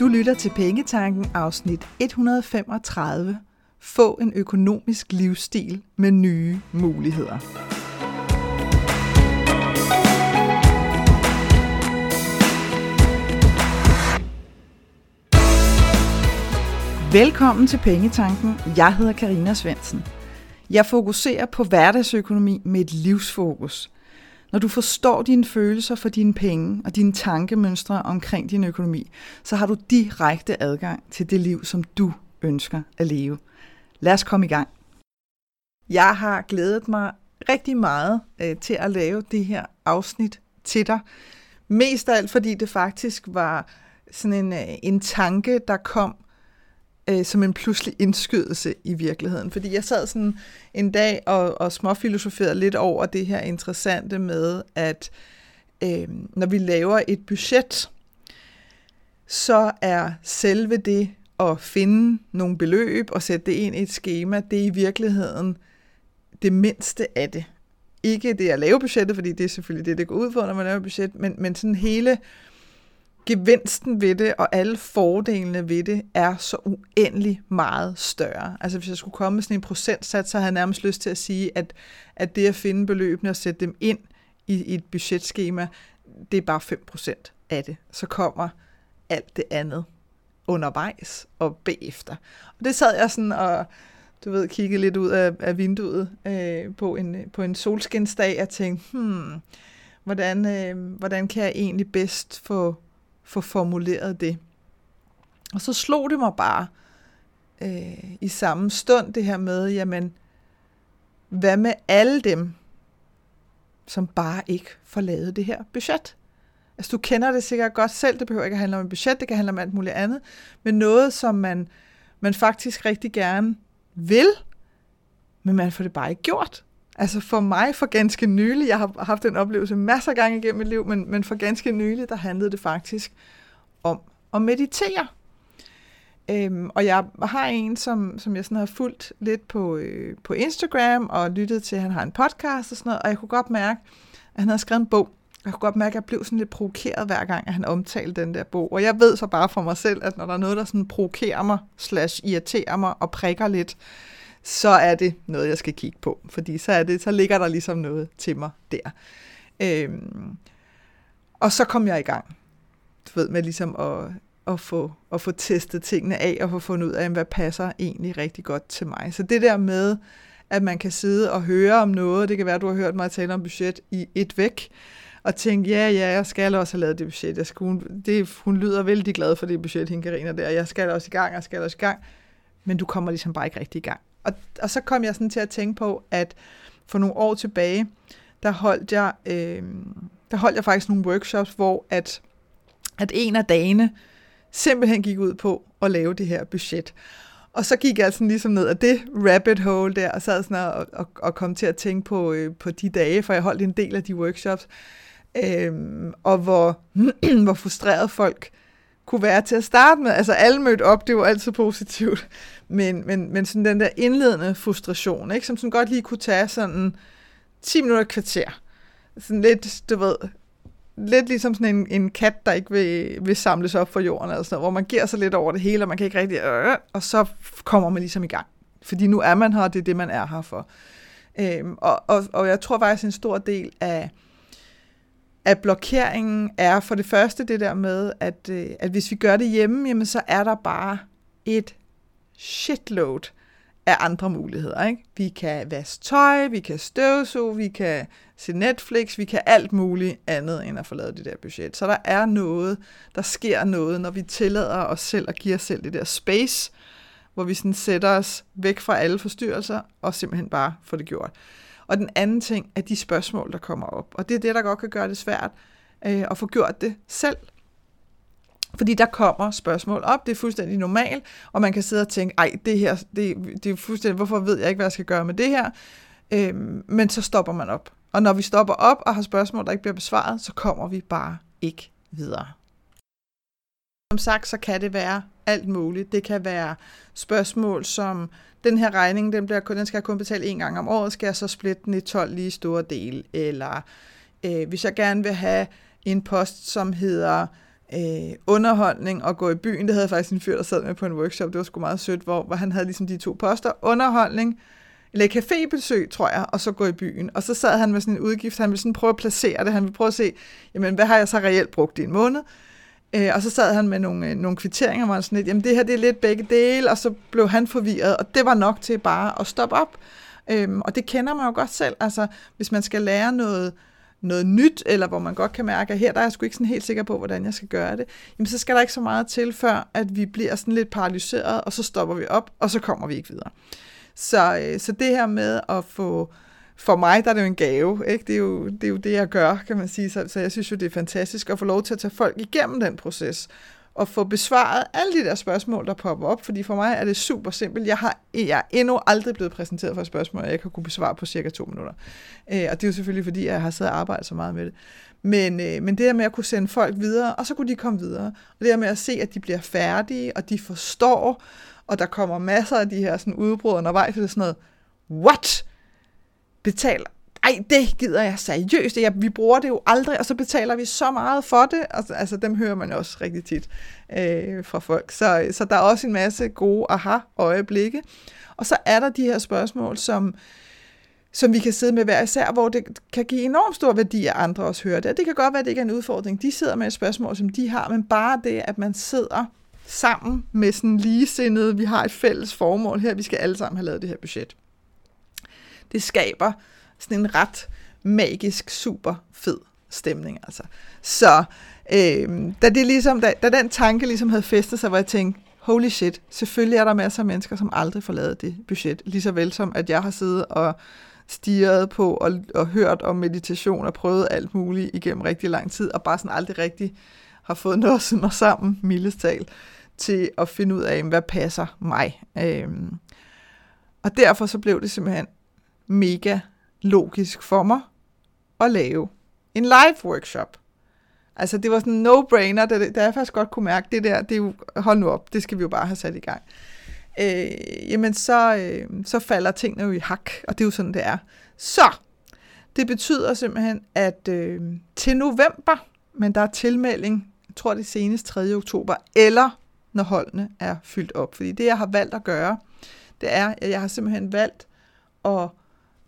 Du lytter til Pengetanken afsnit 135. Få en økonomisk livsstil med nye muligheder. Velkommen til Pengetanken. Jeg hedder Karina Svensen. Jeg fokuserer på hverdagsøkonomi med et livsfokus – når du forstår dine følelser for dine penge og dine tankemønstre omkring din økonomi, så har du direkte adgang til det liv, som du ønsker at leve. Lad os komme i gang. Jeg har glædet mig rigtig meget øh, til at lave det her afsnit til dig. Mest af alt, fordi det faktisk var sådan en, øh, en tanke, der kom øh, som en pludselig indskydelse i virkeligheden. Fordi jeg sad sådan en dag og, og småfilosoferede lidt over det her interessante med, at øh, når vi laver et budget, så er selve det at finde nogle beløb og sætte det ind i et schema, det er i virkeligheden det mindste af det. Ikke det at lave budgettet, fordi det er selvfølgelig det, det går ud på, når man laver budget, men, men sådan hele gevinsten ved det, og alle fordelene ved det, er så uendelig meget større. Altså hvis jeg skulle komme med sådan en procentsats, så havde jeg nærmest lyst til at sige, at, at det at finde beløbene og sætte dem ind i, i et budgetskema, det er bare 5% af det. Så kommer alt det andet undervejs og bagefter. Og det sad jeg sådan og, du ved, kiggede lidt ud af, af vinduet øh, på, en, på en solskinsdag og tænkte, hmm, hvordan, øh, hvordan kan jeg egentlig bedst få få formuleret det. Og så slog det mig bare øh, i samme stund det her med, jamen, hvad med alle dem, som bare ikke får lavet det her budget? Altså, du kender det sikkert godt selv, det behøver ikke at handle om et budget, det kan handle om alt muligt andet, men noget, som man, man faktisk rigtig gerne vil, men man får det bare ikke gjort. Altså for mig for ganske nylig, jeg har haft en oplevelse masser af gange igennem mit liv, men, men for ganske nylig, der handlede det faktisk om at meditere. Øhm, og jeg har en, som, som jeg sådan har fulgt lidt på, øh, på Instagram og lyttet til, at han har en podcast og sådan noget, og jeg kunne godt mærke, at han havde skrevet en bog. Jeg kunne godt mærke, at jeg blev sådan lidt provokeret hver gang, at han omtalte den der bog. Og jeg ved så bare for mig selv, at når der er noget, der sådan provokerer mig, slash irriterer mig og prikker lidt, så er det noget, jeg skal kigge på, fordi så, er det, så ligger der ligesom noget til mig der. Øhm, og så kom jeg i gang, du ved, med ligesom at, at, få, at få testet tingene af, og få fundet ud af, hvad passer egentlig rigtig godt til mig. Så det der med, at man kan sidde og høre om noget, det kan være, at du har hørt mig tale om budget i et væk, og tænke, ja, ja, jeg skal også have lavet det budget. Jeg skal, hun, det, hun lyder vældig glad for det budget, hende Karina der. Jeg skal også i gang, jeg skal også i gang. Men du kommer ligesom bare ikke rigtig i gang. Og, og så kom jeg sådan til at tænke på, at for nogle år tilbage, der holdt jeg, øh, der holdt jeg faktisk nogle workshops, hvor at, at en af dagene simpelthen gik ud på at lave det her budget. Og så gik jeg sådan ligesom ned af det rabbit hole der, og sad sådan og, og, og kom til at tænke på, øh, på de dage, for jeg holdt en del af de workshops, øh, og hvor, hvor frustreret folk kunne være til at starte med. Altså alle mødte op, det var altid positivt. Men, men, men sådan den der indledende frustration, ikke, som sådan godt lige kunne tage sådan 10 minutter kvarter. Sådan lidt, du ved, lidt ligesom sådan en, en kat, der ikke vil, vil samles op for jorden, eller sådan noget, hvor man giver sig lidt over det hele, og man kan ikke rigtig, øh, øh, og så kommer man ligesom i gang. Fordi nu er man her, og det er det, man er her for. Øhm, og, og, og jeg tror faktisk en stor del af, at blokeringen er for det første det der med, at, øh, at hvis vi gør det hjemme, jamen så er der bare et shitload af andre muligheder. Ikke? Vi kan vaske tøj, vi kan støvsuge, vi kan se Netflix, vi kan alt muligt andet end at få lavet det der budget. Så der er noget, der sker noget, når vi tillader os selv at give os selv det der space, hvor vi sådan sætter os væk fra alle forstyrrelser og simpelthen bare får det gjort. Og den anden ting er de spørgsmål, der kommer op. Og det er det, der godt kan gøre det svært øh, at få gjort det selv. Fordi der kommer spørgsmål op, det er fuldstændig normalt, og man kan sidde og tænke, ej, det her, det, det er fuldstændig, hvorfor ved jeg ikke, hvad jeg skal gøre med det her? Øhm, men så stopper man op. Og når vi stopper op og har spørgsmål, der ikke bliver besvaret, så kommer vi bare ikke videre. Som sagt, så kan det være alt muligt. Det kan være spørgsmål som, den her regning, den, bliver, den skal jeg kun betale en gang om året, skal jeg så splitte den i 12 lige store dele? Eller øh, hvis jeg gerne vil have en post, som hedder øh, underholdning og gå i byen. Det havde jeg faktisk en fyr, der sad med på en workshop. Det var sgu meget sødt, hvor, hvor han havde ligesom de to poster. Underholdning, eller cafébesøg, tror jeg, og så gå i byen. Og så sad han med sådan en udgift, han ville sådan prøve at placere det. Han ville prøve at se, jamen, hvad har jeg så reelt brugt i en måned? Øh, og så sad han med nogle, øh, nogle kvitteringer, hvor han sådan lidt, jamen det her det er lidt begge dele, og så blev han forvirret, og det var nok til bare at stoppe op. Øhm, og det kender man jo godt selv, altså hvis man skal lære noget, noget nyt, eller hvor man godt kan mærke, at her der er jeg sgu ikke sådan helt sikker på, hvordan jeg skal gøre det, jamen så skal der ikke så meget til, før at vi bliver sådan lidt paralyseret, og så stopper vi op, og så kommer vi ikke videre. Så, øh, så det her med at få, for mig der er det jo en gave, ikke? Det, er jo, det er jo det, jeg gør, kan man sige. Så, så jeg synes jo, det er fantastisk at få lov til at tage folk igennem den proces, og få besvaret alle de der spørgsmål, der popper op, fordi for mig er det super simpelt. Jeg har jeg er endnu aldrig blevet præsenteret for et spørgsmål, jeg ikke har kunne besvare på cirka to minutter. Øh, og det er jo selvfølgelig, fordi jeg har siddet og arbejdet så meget med det. Men, øh, men det her med at kunne sende folk videre, og så kunne de komme videre. Og det her med at se, at de bliver færdige, og de forstår, og der kommer masser af de her sådan udbrud undervejs, så det er sådan noget, what? Betaler ej, det gider jeg seriøst. Jeg, vi bruger det jo aldrig, og så betaler vi så meget for det. Altså, altså dem hører man også rigtig tit øh, fra folk. Så, så der er også en masse gode aha-øjeblikke. Og så er der de her spørgsmål, som, som vi kan sidde med hver især, hvor det kan give enormt stor værdi, at andre også hører det. Og det kan godt være, at det ikke er en udfordring. De sidder med et spørgsmål, som de har, men bare det, at man sidder sammen med sådan ligesindede, vi har et fælles formål her, vi skal alle sammen have lavet det her budget. Det skaber sådan en ret magisk, super fed stemning. Altså. Så øh, da, det ligesom, da, da den tanke ligesom havde festet sig, hvor jeg tænkte, holy shit, selvfølgelig er der masser af mennesker, som aldrig får lavet det budget. Lige så vel som, at jeg har siddet og stirret på og, og hørt om meditation og prøvet alt muligt igennem rigtig lang tid, og bare sådan aldrig rigtig har fået noget mig sammen, mildestal, til at finde ud af, hvad passer mig. Øhm, og derfor så blev det simpelthen mega logisk for mig at lave en live workshop. Altså det var sådan en no-brainer, da, da jeg faktisk godt kunne mærke, det der, det er jo, hold nu op, det skal vi jo bare have sat i gang. Øh, jamen så, øh, så falder tingene jo i hak, og det er jo sådan, det er. Så, det betyder simpelthen, at øh, til november, men der er tilmelding, jeg tror det er senest 3. oktober, eller når holdene er fyldt op. Fordi det, jeg har valgt at gøre, det er, at jeg har simpelthen valgt at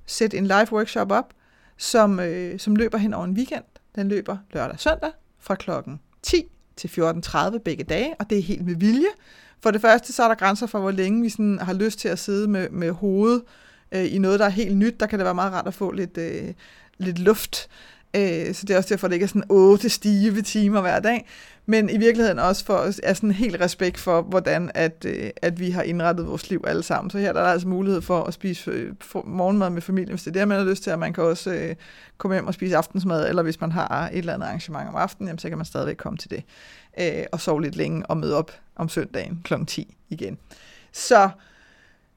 sætte en live workshop op, som, øh, som løber hen over en weekend. Den løber lørdag og søndag fra klokken 10 til 14.30 begge dage, og det er helt med vilje. For det første, så er der grænser for, hvor længe vi sådan har lyst til at sidde med, med hovedet øh, i noget, der er helt nyt. Der kan det være meget rart at få lidt, øh, lidt luft. Øh, så det er også derfor, at det ikke er sådan otte stive timer hver dag men i virkeligheden også for er sådan helt respekt for, hvordan at, øh, at vi har indrettet vores liv alle sammen. Så her der er der altså mulighed for at spise øh, for morgenmad med familien, hvis det er det, man har lyst til, og man kan også øh, komme hjem og spise aftensmad, eller hvis man har et eller andet arrangement om aftenen, jamen, så kan man stadigvæk komme til det, øh, og sove lidt længe og møde op om søndagen kl. 10 igen. Så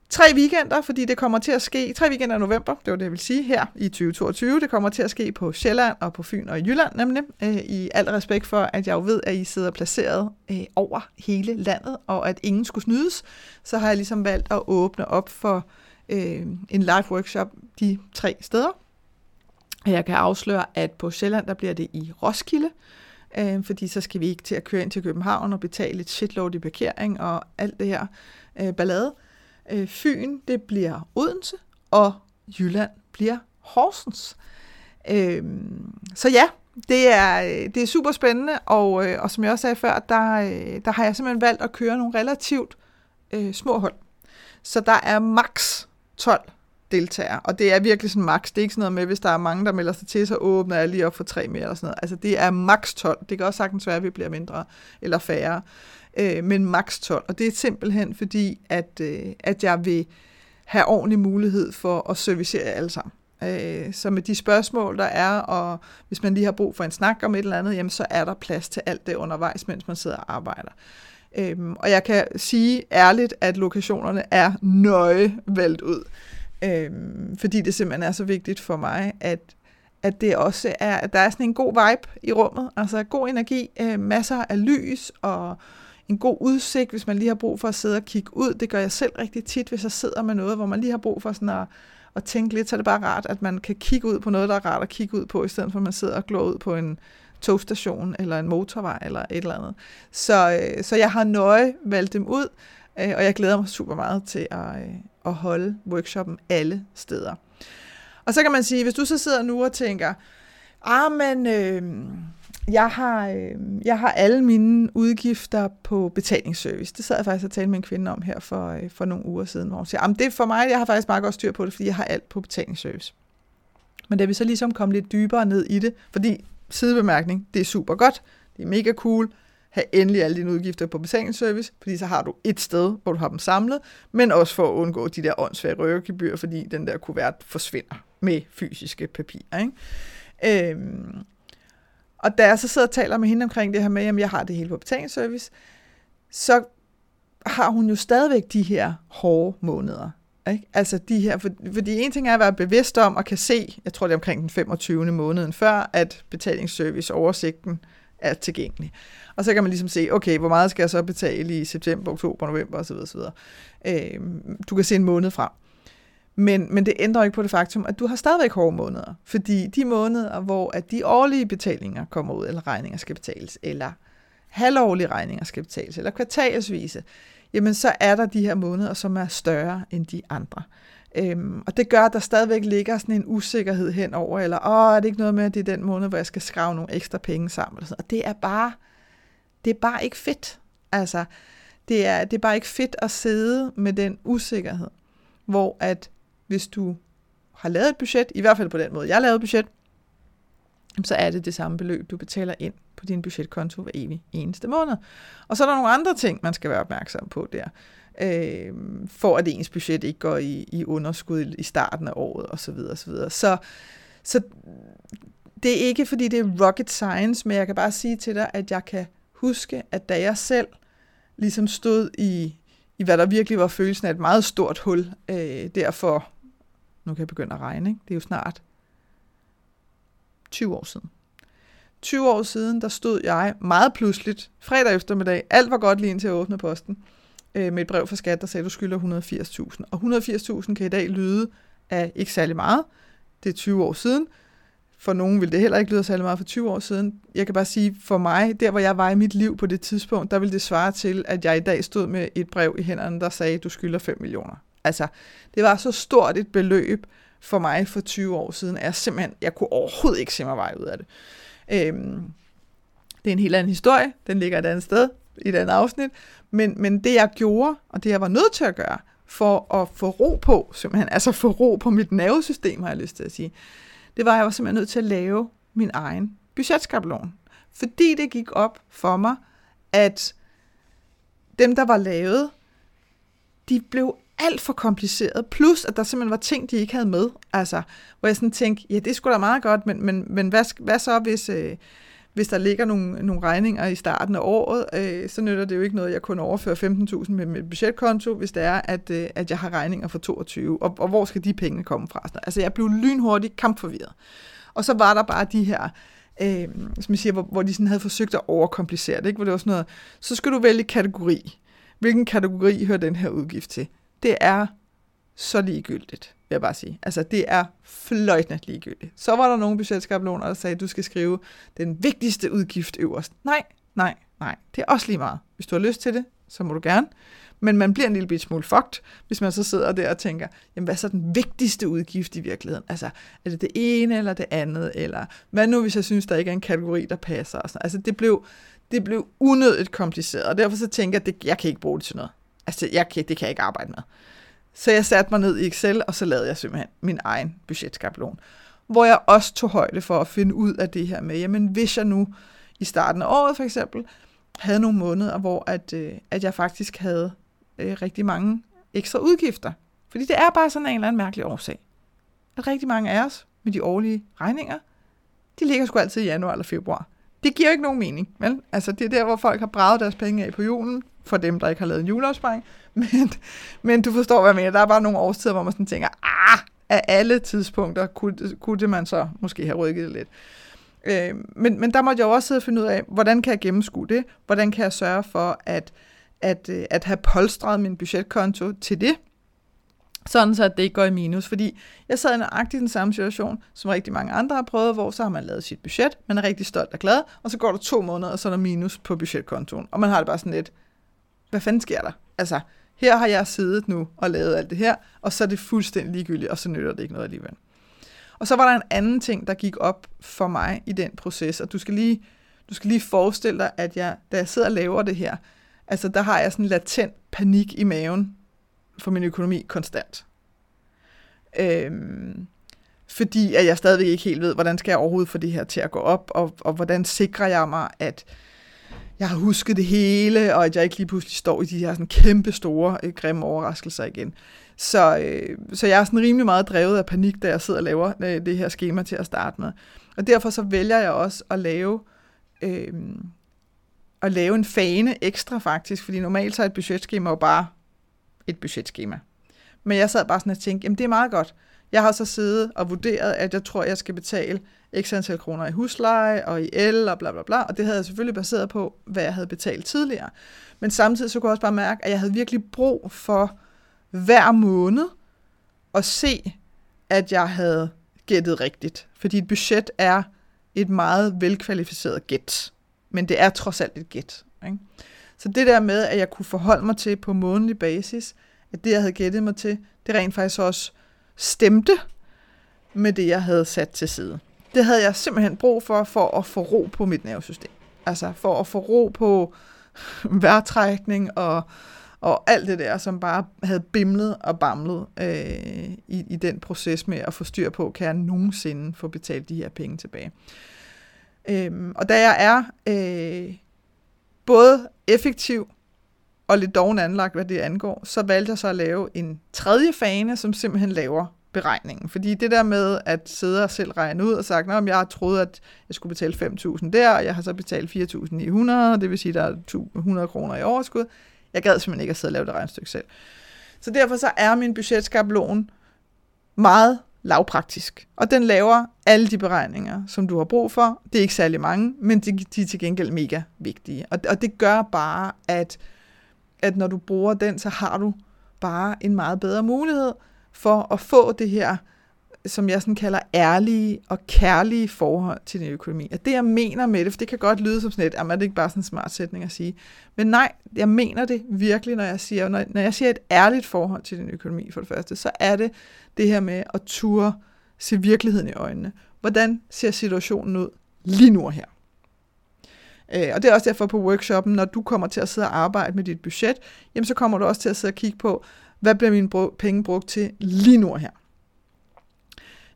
Tre weekender, fordi det kommer til at ske, tre weekender i november, det var det, jeg vil sige, her i 2022. Det kommer til at ske på Sjælland og på Fyn og i Jylland nemlig. Øh, I al respekt for, at jeg jo ved, at I sidder placeret øh, over hele landet, og at ingen skulle snydes, så har jeg ligesom valgt at åbne op for øh, en live workshop de tre steder. Jeg kan afsløre, at på Sjælland, der bliver det i Roskilde, øh, fordi så skal vi ikke til at køre ind til København og betale et shitload i parkering og alt det her øh, ballade. Øh, Øh, Fyn, det bliver Odense, og Jylland bliver Horsens. Øh, så ja, det er, øh, det er super spændende, og, øh, og som jeg også sagde før, der, øh, der har jeg simpelthen valgt at køre nogle relativt øh, små hold. Så der er maks 12 deltagere, og det er virkelig sådan maks. Det er ikke sådan noget med, hvis der er mange, der melder sig til, så åbner jeg lige op for tre mere eller sådan noget. Altså det er maks 12. Det kan også sagtens være, at vi bliver mindre eller færre øh, men maks 12. Og det er simpelthen fordi, at, øh, at jeg vil have ordentlig mulighed for at servicere jer alle sammen. Øh, så med de spørgsmål, der er, og hvis man lige har brug for en snak om et eller andet, jamen, så er der plads til alt det undervejs, mens man sidder og arbejder. Øhm, og jeg kan sige ærligt, at lokationerne er nøje valgt ud. Øhm, fordi det simpelthen er så vigtigt for mig, at, at det også er, at der er sådan en god vibe i rummet, altså god energi, øh, masser af lys og en god udsigt, hvis man lige har brug for at sidde og kigge ud. Det gør jeg selv rigtig tit, hvis jeg sidder med noget, hvor man lige har brug for sådan at, at tænke lidt, så er det bare rart, at man kan kigge ud på noget, der er rart at kigge ud på, i stedet for at man sidder og glår ud på en togstation, eller en motorvej, eller et eller andet. Så, øh, så jeg har nøje valgt dem ud, øh, og jeg glæder mig super meget til at, øh, at holde workshoppen alle steder. Og så kan man sige, hvis du så sidder nu og tænker, ah, men øh, jeg, har, øh, jeg har alle mine udgifter på betalingsservice. Det sad jeg faktisk og talte med en kvinde om her for, øh, for nogle uger siden, hvor hun siger, det er for mig, jeg har faktisk meget godt styr på det, fordi jeg har alt på betalingsservice. Men da vi så ligesom kom lidt dybere ned i det, fordi sidebemærkning, det er super godt, det er mega cool, have endelig alle dine udgifter på betalingsservice, fordi så har du et sted, hvor du har dem samlet, men også for at undgå de der åndssvage røvergebyr, fordi den der kuvert forsvinder med fysiske papirer. Ikke? Øhm, og da jeg så sidder og taler med hende omkring det her med, at jeg har det hele på betalingsservice, så har hun jo stadigvæk de her hårde måneder. Ikke? Altså de her, for, fordi en ting er at være bevidst om og kan se, jeg tror det er omkring den 25. måneden før, at betalingsservice oversigten er tilgængelig. Og så kan man ligesom se, okay, hvor meget skal jeg så betale i september, oktober, november osv. osv. Øh, du kan se en måned frem. Men, men det ændrer ikke på det faktum, at du har stadigvæk hårde måneder. Fordi de måneder, hvor at de årlige betalinger kommer ud, eller regninger skal betales, eller halvårlige regninger skal betales, eller kvartalsvise, jamen så er der de her måneder, som er større end de andre. Øhm, og det gør, at der stadigvæk ligger sådan en usikkerhed henover, eller åh, er det ikke noget med, at det er den måned, hvor jeg skal skrave nogle ekstra penge sammen? Eller sådan. Og det er bare, det er bare ikke fedt. Altså, det er, det er bare ikke fedt at sidde med den usikkerhed, hvor at hvis du har lavet et budget, i hvert fald på den måde, jeg lavede budget, så er det det samme beløb, du betaler ind på din budgetkonto hver evig eneste måned. Og så er der nogle andre ting, man skal være opmærksom på der, øh, for at ens budget ikke går i, i underskud i starten af året osv. osv. Så, så det er ikke, fordi det er rocket science, men jeg kan bare sige til dig, at jeg kan huske, at da jeg selv ligesom stod i, i hvad der virkelig var følelsen af et meget stort hul, øh, derfor, nu kan jeg begynde at regne, ikke? det er jo snart 20 år siden. 20 år siden, der stod jeg meget pludseligt, fredag eftermiddag, alt var godt lige indtil jeg åbnede posten, øh, med et brev fra skat, der sagde, at du skylder 180.000. Og 180.000 kan i dag lyde af ikke særlig meget. Det er 20 år siden. For nogen vil det heller ikke lyde særlig meget for 20 år siden. Jeg kan bare sige, for mig, der hvor jeg var i mit liv på det tidspunkt, der vil det svare til, at jeg i dag stod med et brev i hænderne, der sagde, at du skylder 5 millioner. Altså, det var så stort et beløb for mig for 20 år siden, at jeg simpelthen, jeg kunne overhovedet ikke se mig vej ud af det. Øhm, det er en helt anden historie, den ligger et andet sted, i et andet afsnit, men, men det jeg gjorde, og det jeg var nødt til at gøre, for at få ro på, simpelthen, altså få ro på mit nervesystem, har jeg lyst til at sige, det var, at jeg var simpelthen nødt til at lave min egen budgetskabelon. Fordi det gik op for mig, at dem, der var lavet, de blev alt for kompliceret, plus at der simpelthen var ting, de ikke havde med, altså, hvor jeg sådan tænkte, ja, det skulle da meget godt, men, men, men hvad, hvad så, hvis, øh, hvis der ligger nogle, nogle regninger i starten af året, øh, så nytter det jo ikke noget, at jeg kun overfører 15.000 med mit budgetkonto, hvis det er, at, øh, at jeg har regninger for 22, og, og hvor skal de penge komme fra? Altså, jeg blev lynhurtigt kampforvirret. Og så var der bare de her, øh, som jeg siger, hvor, hvor de sådan havde forsøgt at overkomplicere det, ikke? hvor det var sådan noget, så skal du vælge kategori. Hvilken kategori hører den her udgift til? Det er så ligegyldigt vil jeg bare sige. Altså, det er fløjtende ligegyldigt. Så var der nogle budgetskabeloner, der sagde, at du skal skrive den vigtigste udgift øverst. Nej, nej, nej. Det er også lige meget. Hvis du har lyst til det, så må du gerne. Men man bliver en lille smule fucked, hvis man så sidder der og tænker, jamen hvad er så den vigtigste udgift i virkeligheden? Altså, er det det ene eller det andet? Eller hvad nu, hvis jeg synes, der ikke er en kategori, der passer? Og sådan. Altså, det blev, det blev unødigt kompliceret, og derfor så tænker jeg, at det, jeg kan ikke bruge det til noget. Altså, jeg det kan jeg ikke arbejde med. Så jeg satte mig ned i Excel, og så lavede jeg simpelthen min egen budgetskabelon. Hvor jeg også tog højde for at finde ud af det her med, jamen hvis jeg nu i starten af året for eksempel, havde nogle måneder, hvor at, øh, at jeg faktisk havde øh, rigtig mange ekstra udgifter. Fordi det er bare sådan en eller anden mærkelig årsag. At rigtig mange af os med de årlige regninger, de ligger sgu altid i januar eller februar. Det giver jo ikke nogen mening, vel? Altså det er der, hvor folk har braget deres penge af på julen, for dem, der ikke har lavet en juleopsparing. Men, men du forstår, hvad jeg mener. Der er bare nogle årstider, hvor man sådan tænker, ah, af alle tidspunkter kunne, kunne det man så måske have rykket lidt. Øh, men, men der måtte jeg også sidde og finde ud af, hvordan kan jeg gennemskue det? Hvordan kan jeg sørge for at, at, øh, at have polstret min budgetkonto til det? Sådan så at det ikke går i minus. Fordi jeg sad i nøjagtigt den samme situation, som rigtig mange andre har prøvet, hvor så har man lavet sit budget, man er rigtig stolt og glad, og så går der to måneder, og så er der minus på budgetkontoen. Og man har det bare sådan lidt, hvad fanden sker der? Altså, her har jeg siddet nu og lavet alt det her, og så er det fuldstændig ligegyldigt, og så nytter det ikke noget alligevel. Og så var der en anden ting, der gik op for mig i den proces, og du skal lige, du skal lige forestille dig, at jeg, da jeg sidder og laver det her, altså der har jeg sådan en latent panik i maven for min økonomi konstant. Øhm, fordi at jeg stadigvæk ikke helt ved, hvordan skal jeg overhovedet få det her til at gå op, og, og hvordan sikrer jeg mig, at jeg har husket det hele, og at jeg ikke lige pludselig står i de her sådan kæmpe store, øh, grimme overraskelser igen. Så, øh, så jeg er sådan rimelig meget drevet af panik, da jeg sidder og laver øh, det her schema til at starte med. Og derfor så vælger jeg også at lave, øh, at lave en fane ekstra faktisk, fordi normalt så er et budgetskema jo bare et budgetskema. Men jeg sad bare sådan og tænkte, jamen det er meget godt. Jeg har så siddet og vurderet, at jeg tror, jeg skal betale x antal kroner i husleje og i el og bla bla bla, og det havde jeg selvfølgelig baseret på, hvad jeg havde betalt tidligere. Men samtidig så kunne jeg også bare mærke, at jeg havde virkelig brug for hver måned at se, at jeg havde gættet rigtigt. Fordi et budget er et meget velkvalificeret gæt, men det er trods alt et gæt. Ikke? Så det der med, at jeg kunne forholde mig til på månedlig basis, at det, jeg havde gættet mig til, det rent faktisk også stemte med det, jeg havde sat til side. Det havde jeg simpelthen brug for, for at få ro på mit nervesystem. Altså for at få ro på vejrtrækning og, og alt det der, som bare havde bimlet og bamlet øh, i, i den proces med at få styr på, kan jeg nogensinde få betalt de her penge tilbage. Øhm, og da jeg er øh, både effektiv og lidt doven anlagt, hvad det angår, så valgte jeg så at lave en tredje fane, som simpelthen laver beregningen. Fordi det der med at sidde og selv regne ud og sagt, om jeg troede, at jeg skulle betale 5.000 der, og jeg har så betalt 4.900, det vil sige, at der er 100 kroner i overskud. Jeg gad simpelthen ikke at sidde og lave det regnestykke selv. Så derfor så er min budgetskabelon meget lavpraktisk. Og den laver alle de beregninger, som du har brug for. Det er ikke særlig mange, men de, de er til gengæld mega vigtige. Og, og det gør bare, at, at når du bruger den, så har du bare en meget bedre mulighed for at få det her, som jeg sådan kalder ærlige og kærlige forhold til din økonomi. Og det, jeg mener med det, for det kan godt lyde som sådan et, at det ikke bare sådan en smart sætning at sige, men nej, jeg mener det virkelig, når jeg siger, når, når jeg siger et ærligt forhold til din økonomi for det første, så er det det her med at ture se virkeligheden i øjnene. Hvordan ser situationen ud lige nu og her? Øh, og det er også derfor på workshoppen, når du kommer til at sidde og arbejde med dit budget, jamen så kommer du også til at sidde og kigge på, hvad bliver mine penge brugt til lige nu og her?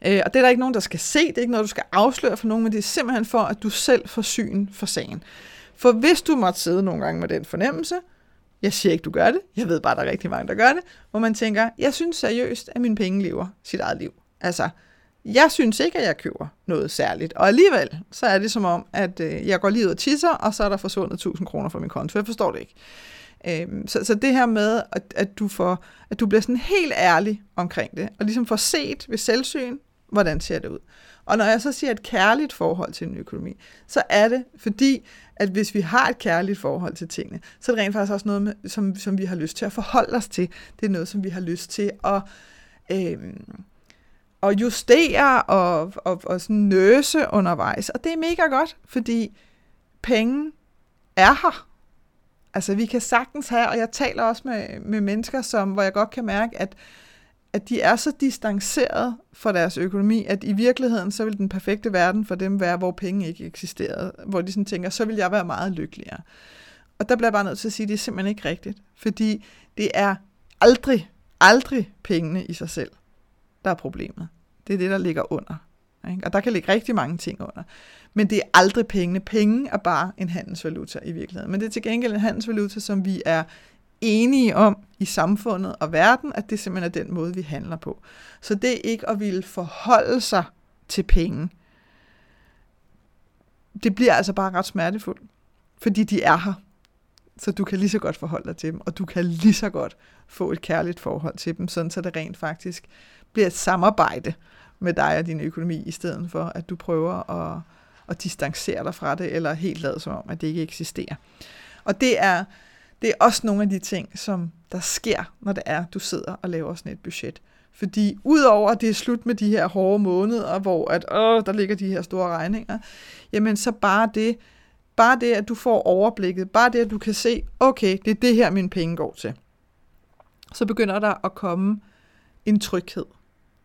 Øh, og det er der ikke nogen, der skal se, det er ikke noget, du skal afsløre for nogen, men det er simpelthen for, at du selv får syn for sagen. For hvis du måtte sidde nogle gange med den fornemmelse, jeg siger ikke, du gør det, jeg ved bare, der er rigtig mange, der gør det, hvor man tænker, jeg synes seriøst, at mine penge lever sit eget liv. Altså, jeg synes ikke, at jeg køber noget særligt. Og alligevel, så er det som om, at øh, jeg går lige ud og tisser, og så er der forsvundet 1000 kroner fra min konto. Jeg forstår det ikke. Øhm, så, så det her med, at, at, du får, at du bliver sådan helt ærlig omkring det, og ligesom får set ved selvsyn, hvordan ser det ud. Og når jeg så siger et kærligt forhold til en økonomi, så er det fordi, at hvis vi har et kærligt forhold til tingene, så er det rent faktisk også noget, med, som, som vi har lyst til at forholde os til. Det er noget, som vi har lyst til at, øh, at justere og, og, og sådan nøse undervejs. Og det er mega godt, fordi penge er her. Altså, vi kan sagtens have, og jeg taler også med, med mennesker, som, hvor jeg godt kan mærke, at, at de er så distanceret fra deres økonomi, at i virkeligheden, så vil den perfekte verden for dem være, hvor penge ikke eksisterede. Hvor de sådan tænker, så vil jeg være meget lykkeligere. Og der bliver jeg bare nødt til at sige, at det er simpelthen ikke rigtigt. Fordi det er aldrig, aldrig pengene i sig selv, der er problemet. Det er det, der ligger under. Ikke? Og der kan ligge rigtig mange ting under. Men det er aldrig pengene. Penge er bare en handelsvaluta i virkeligheden. Men det er til gengæld en handelsvaluta, som vi er enige om i samfundet og verden, at det simpelthen er den måde, vi handler på. Så det er ikke at ville forholde sig til penge. Det bliver altså bare ret smertefuldt, fordi de er her. Så du kan lige så godt forholde dig til dem, og du kan lige så godt få et kærligt forhold til dem, sådan så det rent faktisk bliver et samarbejde med dig og din økonomi, i stedet for at du prøver at, at distancere dig fra det, eller helt lade som om, at det ikke eksisterer. Og det er, det er også nogle af de ting, som der sker, når det er, du sidder og laver sådan et budget. Fordi udover at det er slut med de her hårde måneder, hvor at, åh, der ligger de her store regninger, jamen så bare det, bare det, at du får overblikket, bare det, at du kan se, okay, det er det her, mine penge går til. Så begynder der at komme en tryghed.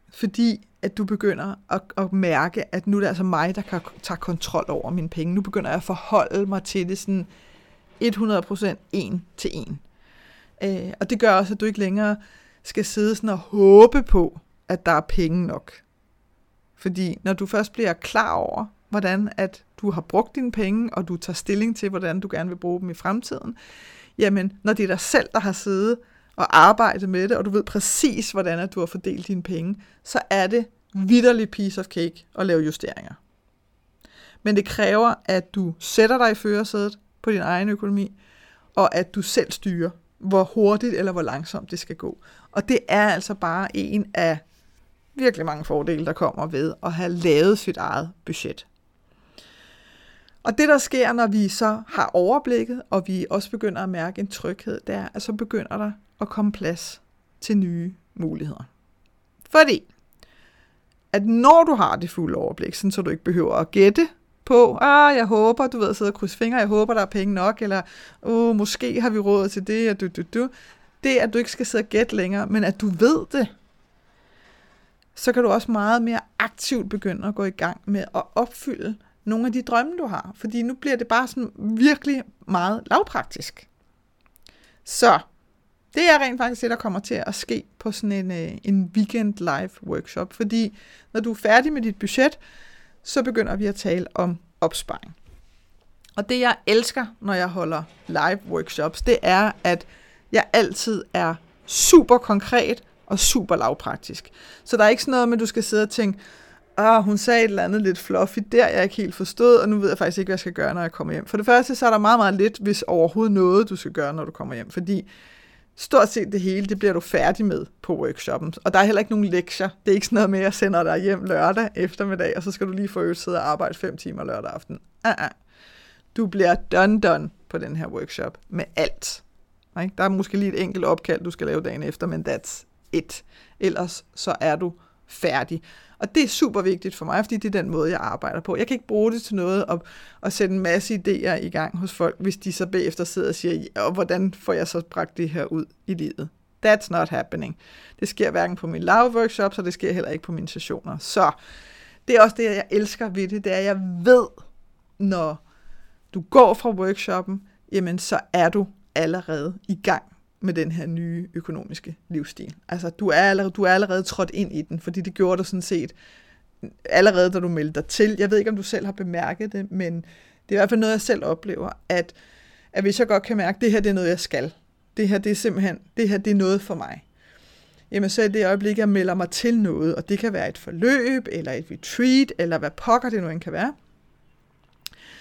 Fordi at du begynder at, at mærke, at nu er det altså mig, der kan tage kontrol over mine penge. Nu begynder jeg at forholde mig til det sådan 100% en til en. Øh, og det gør også, at du ikke længere skal sidde sådan og håbe på, at der er penge nok. Fordi når du først bliver klar over, hvordan at du har brugt dine penge, og du tager stilling til, hvordan du gerne vil bruge dem i fremtiden, jamen, når det er dig selv, der har siddet og arbejdet med det, og du ved præcis, hvordan at du har fordelt dine penge, så er det vidderlig piece of cake at lave justeringer. Men det kræver, at du sætter dig i førersædet på din egen økonomi, og at du selv styrer, hvor hurtigt eller hvor langsomt det skal gå. Og det er altså bare en af virkelig mange fordele, der kommer ved at have lavet sit eget budget. Og det, der sker, når vi så har overblikket, og vi også begynder at mærke en tryghed, det er, at så begynder der at komme plads til nye muligheder. Fordi, at når du har det fulde overblik, så du ikke behøver at gætte på, ah, jeg håber, du ved, at sidde og krydse fingre, jeg håber, der er penge nok, eller, oh, måske har vi råd til det, og du, du, du. Det, at du ikke skal sidde og gætte længere, men at du ved det, så kan du også meget mere aktivt begynde at gå i gang med at opfylde nogle af de drømme, du har. Fordi nu bliver det bare sådan virkelig meget lavpraktisk. Så det er rent faktisk det, der kommer til at ske på sådan en, øh, en weekend live workshop. Fordi når du er færdig med dit budget, så begynder vi at tale om opsparing. Og det jeg elsker, når jeg holder live workshops, det er, at jeg altid er super konkret og super lavpraktisk. Så der er ikke sådan noget med, at du skal sidde og tænke, ah, hun sagde et eller andet lidt fluffy der, jeg ikke helt forstået, og nu ved jeg faktisk ikke, hvad jeg skal gøre, når jeg kommer hjem. For det første, så er der meget, meget lidt, hvis overhovedet noget, du skal gøre, når du kommer hjem. Fordi stort set det hele, det bliver du færdig med på workshoppen. Og der er heller ikke nogen lektier. Det er ikke sådan noget med, at jeg sender dig hjem lørdag eftermiddag, og så skal du lige få øvet sidde og arbejde fem timer lørdag aften. Uh-uh. Du bliver done done på den her workshop med alt. Ikke? Der er måske lige et enkelt opkald, du skal lave dagen efter, men that's it. Ellers så er du færdig. Og det er super vigtigt for mig, fordi det er den måde, jeg arbejder på. Jeg kan ikke bruge det til noget at, at sætte en masse idéer i gang hos folk, hvis de så bagefter sidder og siger, ja, hvordan får jeg så bragt det her ud i livet? That's not happening. Det sker hverken på min live workshops, og det sker heller ikke på mine sessioner. Så det er også det, jeg elsker ved det, det er, at jeg ved, når du går fra workshoppen, jamen så er du allerede i gang med den her nye økonomiske livsstil. Altså, du er allerede, du er allerede trådt ind i den, fordi det gjorde du sådan set allerede, da du meldte dig til. Jeg ved ikke, om du selv har bemærket det, men det er i hvert fald noget, jeg selv oplever, at, at hvis jeg godt kan mærke, at det her det er noget, jeg skal. Det her det er simpelthen, det her det er noget for mig. Jamen så er det øjeblik, jeg melder mig til noget, og det kan være et forløb, eller et retreat, eller hvad pokker det nu end kan være,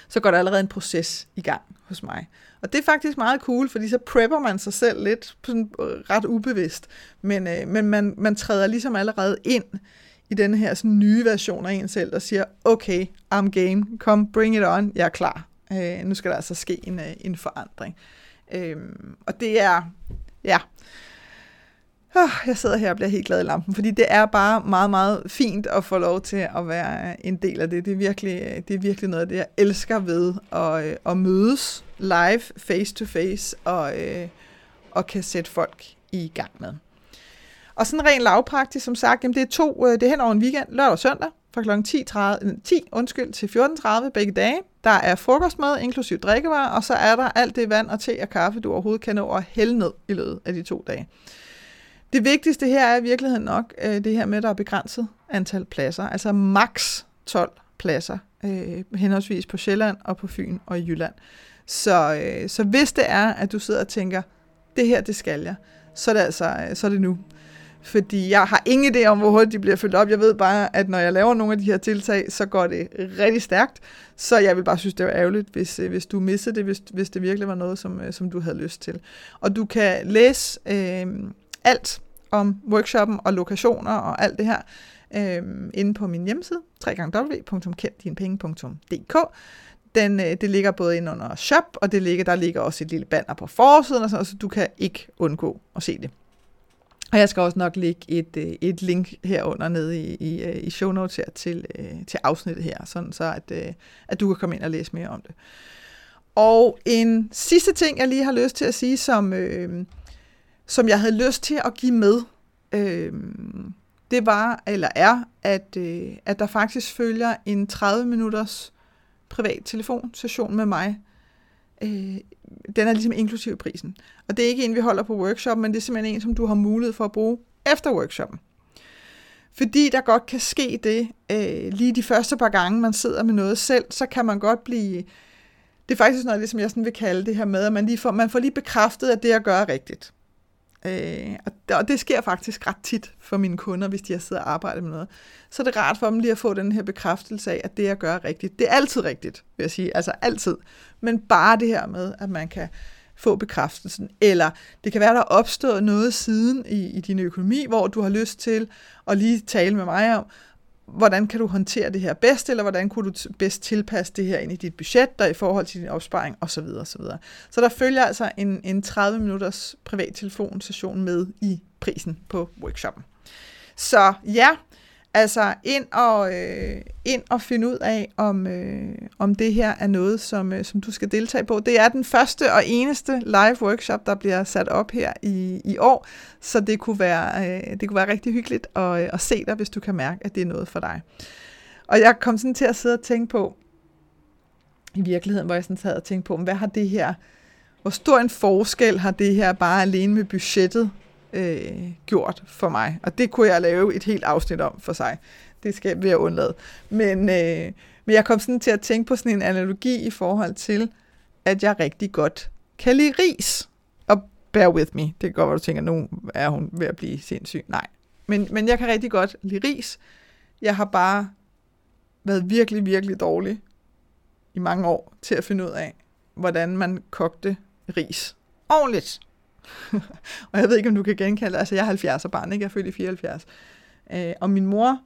så går der allerede en proces i gang hos mig. Og det er faktisk meget cool, fordi så prepper man sig selv lidt sådan øh, ret ubevidst. Men, øh, men man, man træder ligesom allerede ind i den her sådan, nye version af en selv, der siger, okay, I'm game, kom, bring it on, jeg er klar. Øh, nu skal der altså ske en, øh, en forandring. Øh, og det er, ja, Ah, jeg sidder her og bliver helt glad i lampen, fordi det er bare meget, meget fint at få lov til at være en del af det. Det er virkelig, det er virkelig noget af det, jeg elsker ved at, øh, at mødes live, face to face, og, øh, og kan sætte folk i gang med. Og sådan rent lavpraktisk, som sagt, jamen det er to, øh, det er hen over en weekend, lørdag og søndag, fra kl. 10, 30, 10 undskyld, til 14.30 begge dage. Der er frokostmad, inklusiv drikkevarer, og så er der alt det vand og te og kaffe, du overhovedet kan nå at hælde ned i løbet af de to dage. Det vigtigste her er i virkeligheden nok øh, det her med, at der er begrænset antal pladser, altså maks 12 pladser, øh, henholdsvis på Sjælland og på Fyn og i Jylland. Så, øh, så hvis det er, at du sidder og tænker, det her, det skal jeg, så er det altså øh, så er det nu. Fordi jeg har ingen idé om, hvor hurtigt de bliver fyldt op. Jeg ved bare, at når jeg laver nogle af de her tiltag, så går det rigtig stærkt. Så jeg vil bare synes, det var ærgerligt, hvis, øh, hvis du missede det, hvis, hvis det virkelig var noget, som, øh, som du havde lyst til. Og du kan læse øh, alt om workshoppen og lokationer og alt det her øh, inde på min hjemmeside, www.kenddinepenge.dk. Den, øh, det ligger både ind under shop, og det ligger, der ligger også et lille banner på forsiden, og sådan, så du kan ikke undgå at se det. Og jeg skal også nok lægge et, øh, et link herunder nede i, i, øh, i show notes her til, øh, til afsnittet her, sådan så at, øh, at du kan komme ind og læse mere om det. Og en sidste ting, jeg lige har lyst til at sige, som, øh, som jeg havde lyst til at give med, øh, det var, eller er, at, øh, at der faktisk følger en 30 minutters privat telefonsession med mig. Øh, den er ligesom inklusiv prisen. Og det er ikke en, vi holder på workshop, men det er simpelthen en, som du har mulighed for at bruge efter workshoppen. Fordi der godt kan ske det, øh, lige de første par gange, man sidder med noget selv, så kan man godt blive... Det er faktisk noget, det, som jeg sådan vil kalde det her med, at man, lige får, man får lige bekræftet, at det at gøre rigtigt. Øh, og det sker faktisk ret tit for mine kunder, hvis de har siddet og arbejdet med noget. Så er det rart for dem lige at få den her bekræftelse af, at det jeg gør er rigtigt, det er altid rigtigt, vil jeg sige. Altså altid. Men bare det her med, at man kan få bekræftelsen. Eller det kan være, der er opstået noget siden i, i din økonomi, hvor du har lyst til at lige tale med mig om, hvordan kan du håndtere det her bedst, eller hvordan kunne du bedst tilpasse det her ind i dit budget, der i forhold til din opsparing osv. osv. Så der følger altså en, en 30 minutters privat telefonsession med i prisen på workshoppen. Så ja, Altså ind og, øh, ind og finde ud af, om, øh, om det her er noget, som, øh, som du skal deltage på. Det er den første og eneste live workshop, der bliver sat op her i, i år, så det kunne være, øh, det kunne være rigtig hyggeligt at, øh, at se dig, hvis du kan mærke, at det er noget for dig. Og jeg kom sådan til at sidde og tænke på, i virkeligheden, hvor jeg sådan sad og tænkte på, hvad har det her, hvor stor en forskel har det her bare alene med budgettet øh, gjort for mig. Og det kunne jeg lave et helt afsnit om for sig. Det skal jeg undlade. Men, øh, men jeg kom sådan til at tænke på sådan en analogi i forhold til, at jeg rigtig godt kan lide ris. Og bear with me. Det kan godt være, du tænker, nu er hun ved at blive sindssyg. Nej. Men, men jeg kan rigtig godt lide ris. Jeg har bare været virkelig, virkelig dårlig i mange år til at finde ud af, hvordan man kogte ris ordentligt. og jeg ved ikke, om du kan genkalde Altså, jeg er 70'er barn, ikke? Jeg er født i 74. Øh, og min mor,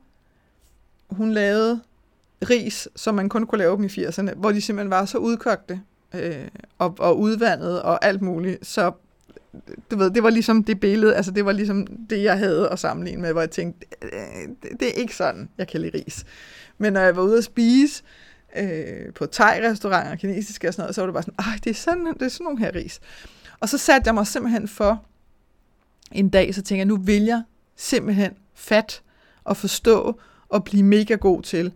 hun lavede ris, som man kun kunne lave dem i 80'erne, hvor de simpelthen var så udkogte øh, og, og udvandet og alt muligt. Så du ved, det var ligesom det billede, altså det var ligesom det, jeg havde at sammenligne med, hvor jeg tænkte, øh, det, det er ikke sådan, jeg kan lide ris. Men når jeg var ude at spise øh, på thai-restauranter, kinesiske og sådan noget, så var det bare sådan, det er sådan, det er sådan nogle her ris. Og så satte jeg mig simpelthen for en dag, så tænkte jeg, nu vil jeg simpelthen fat og forstå og blive mega god til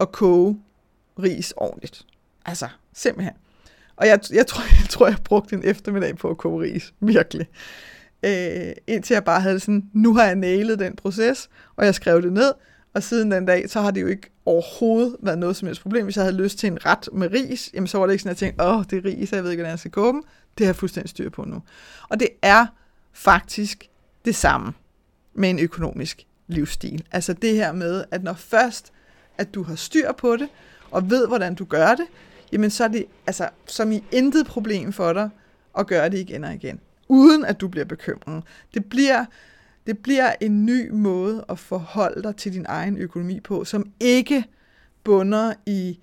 at koge ris ordentligt. Altså, simpelthen. Og jeg, jeg, tror, jeg tror, jeg brugte en eftermiddag på at koge ris. Virkelig. Øh, indtil jeg bare havde sådan, nu har jeg nailet den proces, og jeg skrev det ned, og siden den dag, så har det jo ikke overhovedet været noget som helst problem. Hvis jeg havde lyst til en ret med ris, jamen så var det ikke sådan, at jeg tænkte, åh, det er ris, jeg ved ikke, hvordan jeg skal koge dem. Det har jeg fuldstændig styr på nu. Og det er faktisk det samme med en økonomisk livsstil. Altså det her med, at når først, at du har styr på det, og ved, hvordan du gør det, jamen så er det altså, som i intet problem for dig at gøre det igen og igen, uden at du bliver bekymret. Det bliver, det bliver en ny måde at forholde dig til din egen økonomi på, som ikke bunder i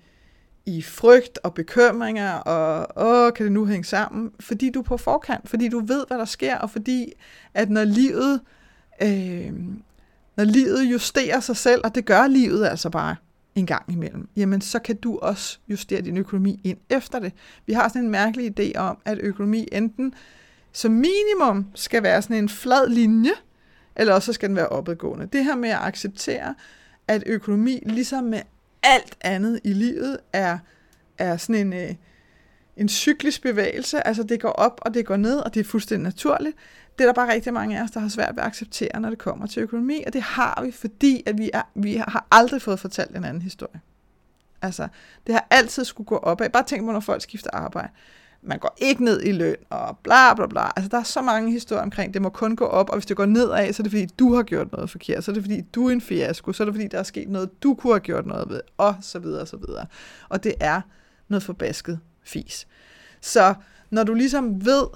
i frygt og bekymringer, og åh, kan det nu hænge sammen? Fordi du er på forkant, fordi du ved, hvad der sker, og fordi, at når livet, øh, når livet justerer sig selv, og det gør livet altså bare en gang imellem, jamen så kan du også justere din økonomi ind efter det. Vi har sådan en mærkelig idé om, at økonomi enten som minimum skal være sådan en flad linje, eller også skal den være opadgående. Det her med at acceptere, at økonomi, ligesom med alt andet i livet er, er sådan en, øh, en cyklisk bevægelse. Altså det går op, og det går ned, og det er fuldstændig naturligt. Det er der bare rigtig mange af os, der har svært ved at acceptere, når det kommer til økonomi, og det har vi, fordi at vi, er, vi har aldrig fået fortalt en anden historie. Altså, det har altid skulle gå opad. Bare tænk på, når folk skifter arbejde man går ikke ned i løn, og bla bla bla. Altså, der er så mange historier omkring, det må kun gå op, og hvis det går nedad, så er det fordi, du har gjort noget forkert, så er det fordi, du er en fiasko, så er det fordi, der er sket noget, du kunne have gjort noget ved, og så videre, og så videre. Og det er noget forbasket fis. Så når du ligesom ved,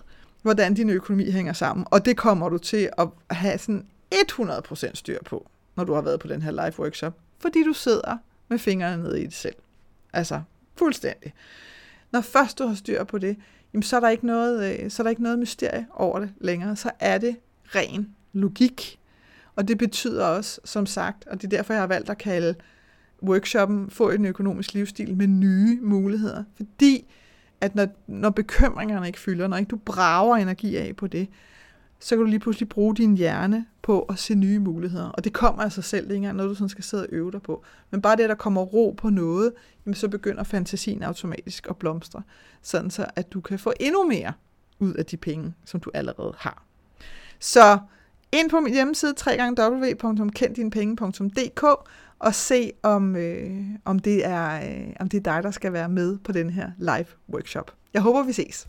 hvordan din økonomi hænger sammen, og det kommer du til at have sådan 100% styr på, når du har været på den her live workshop, fordi du sidder med fingrene nede i det selv. Altså, Fuldstændig. Når først du har styr på det, jamen så, er der ikke noget, øh, så er der ikke noget mysterie over det længere. Så er det ren logik. Og det betyder også, som sagt, og det er derfor, jeg har valgt at kalde workshoppen Få en økonomisk livsstil med nye muligheder. Fordi at når, når bekymringerne ikke fylder, når ikke du brager energi af på det, så kan du lige pludselig bruge din hjerne på at se nye muligheder. Og det kommer af sig selv, det er ikke engang noget, du sådan skal sidde og øve dig på. Men bare det, at der kommer ro på noget, jamen så begynder fantasien automatisk at blomstre, sådan så at du kan få endnu mere ud af de penge, som du allerede har. Så ind på min hjemmeside www.kenddinepenge.dk og se, om, øh, om, det er, øh, om det er dig, der skal være med på den her live workshop. Jeg håber, vi ses.